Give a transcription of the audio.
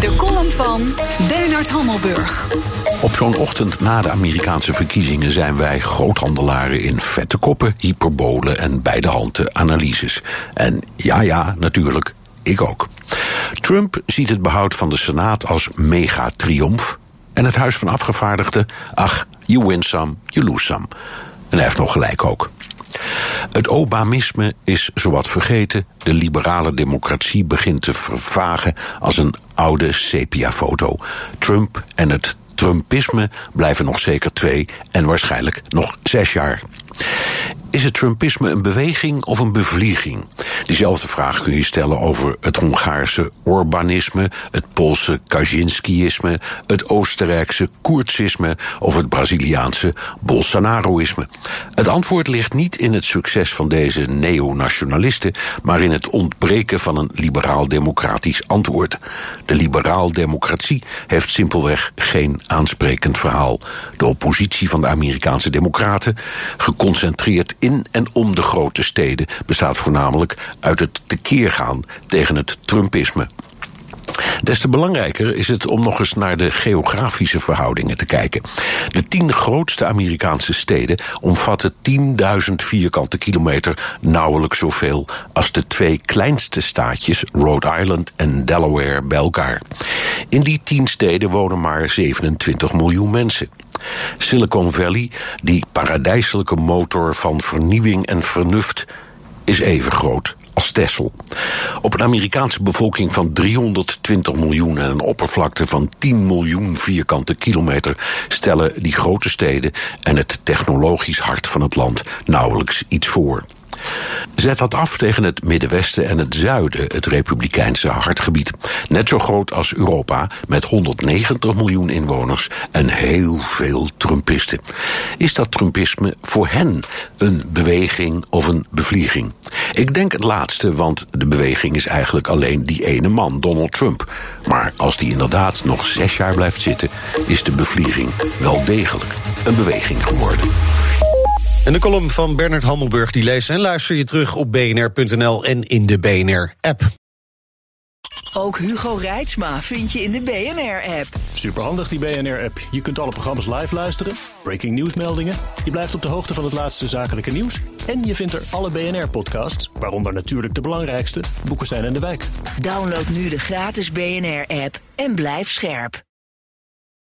De column van Bernard Hammelburg. Op zo'n ochtend na de Amerikaanse verkiezingen zijn wij groothandelaren in vette koppen, hyperbolen en bij de handen analyses. En ja, ja, natuurlijk, ik ook. Trump ziet het behoud van de Senaat als mega-triomf. En het Huis van Afgevaardigden, ach, you win some, you lose some. En hij heeft nog gelijk ook. Het Obamisme is zowat vergeten. De liberale democratie begint te vervagen als een oude sepia-foto. Trump en het Trumpisme blijven nog zeker twee en waarschijnlijk nog zes jaar. Is het Trumpisme een beweging of een bevlieging? Diezelfde vraag kun je stellen over het Hongaarse Orbanisme, het Poolse Kaczynskiïsme, het Oostenrijkse Koertsisme of het Braziliaanse Bolsonaroïsme. Het antwoord ligt niet in het succes van deze neonationalisten, maar in het ontbreken van een liberaal-democratisch antwoord. De liberaal-democratie heeft simpelweg geen aansprekend verhaal. De oppositie van de Amerikaanse Democraten, geconcentreerd in en om de grote steden, bestaat voornamelijk uit het tekeer gaan tegen het Trumpisme. Des te belangrijker is het om nog eens naar de geografische verhoudingen te kijken. De tien grootste Amerikaanse steden omvatten 10.000 vierkante kilometer nauwelijks zoveel als de twee kleinste staatjes, Rhode Island en Delaware, bij elkaar. In die tien steden wonen maar 27 miljoen mensen. Silicon Valley, die paradijselijke motor van vernieuwing en vernuft, is even groot Op een Amerikaanse bevolking van 320 miljoen en een oppervlakte van 10 miljoen vierkante kilometer stellen die grote steden en het technologisch hart van het land nauwelijks iets voor. Zet dat af tegen het Middenwesten en het Zuiden, het Republikeinse hartgebied. Net zo groot als Europa, met 190 miljoen inwoners en heel veel Trumpisten. Is dat Trumpisme voor hen een beweging of een bevlieging? Ik denk het laatste, want de beweging is eigenlijk alleen die ene man, Donald Trump. Maar als die inderdaad nog zes jaar blijft zitten, is de bevlieging wel degelijk een beweging geworden. En de column van Bernard Hammelburg die lees en luister je terug op bnr.nl en in de BNR-app. Ook Hugo Reitsma vind je in de BNR-app. Superhandig die BNR-app. Je kunt alle programma's live luisteren, breaking nieuwsmeldingen. Je blijft op de hoogte van het laatste zakelijke nieuws. En je vindt er alle BNR-podcasts, waaronder natuurlijk de belangrijkste, Boeken zijn in de wijk. Download nu de gratis BNR-app en blijf scherp.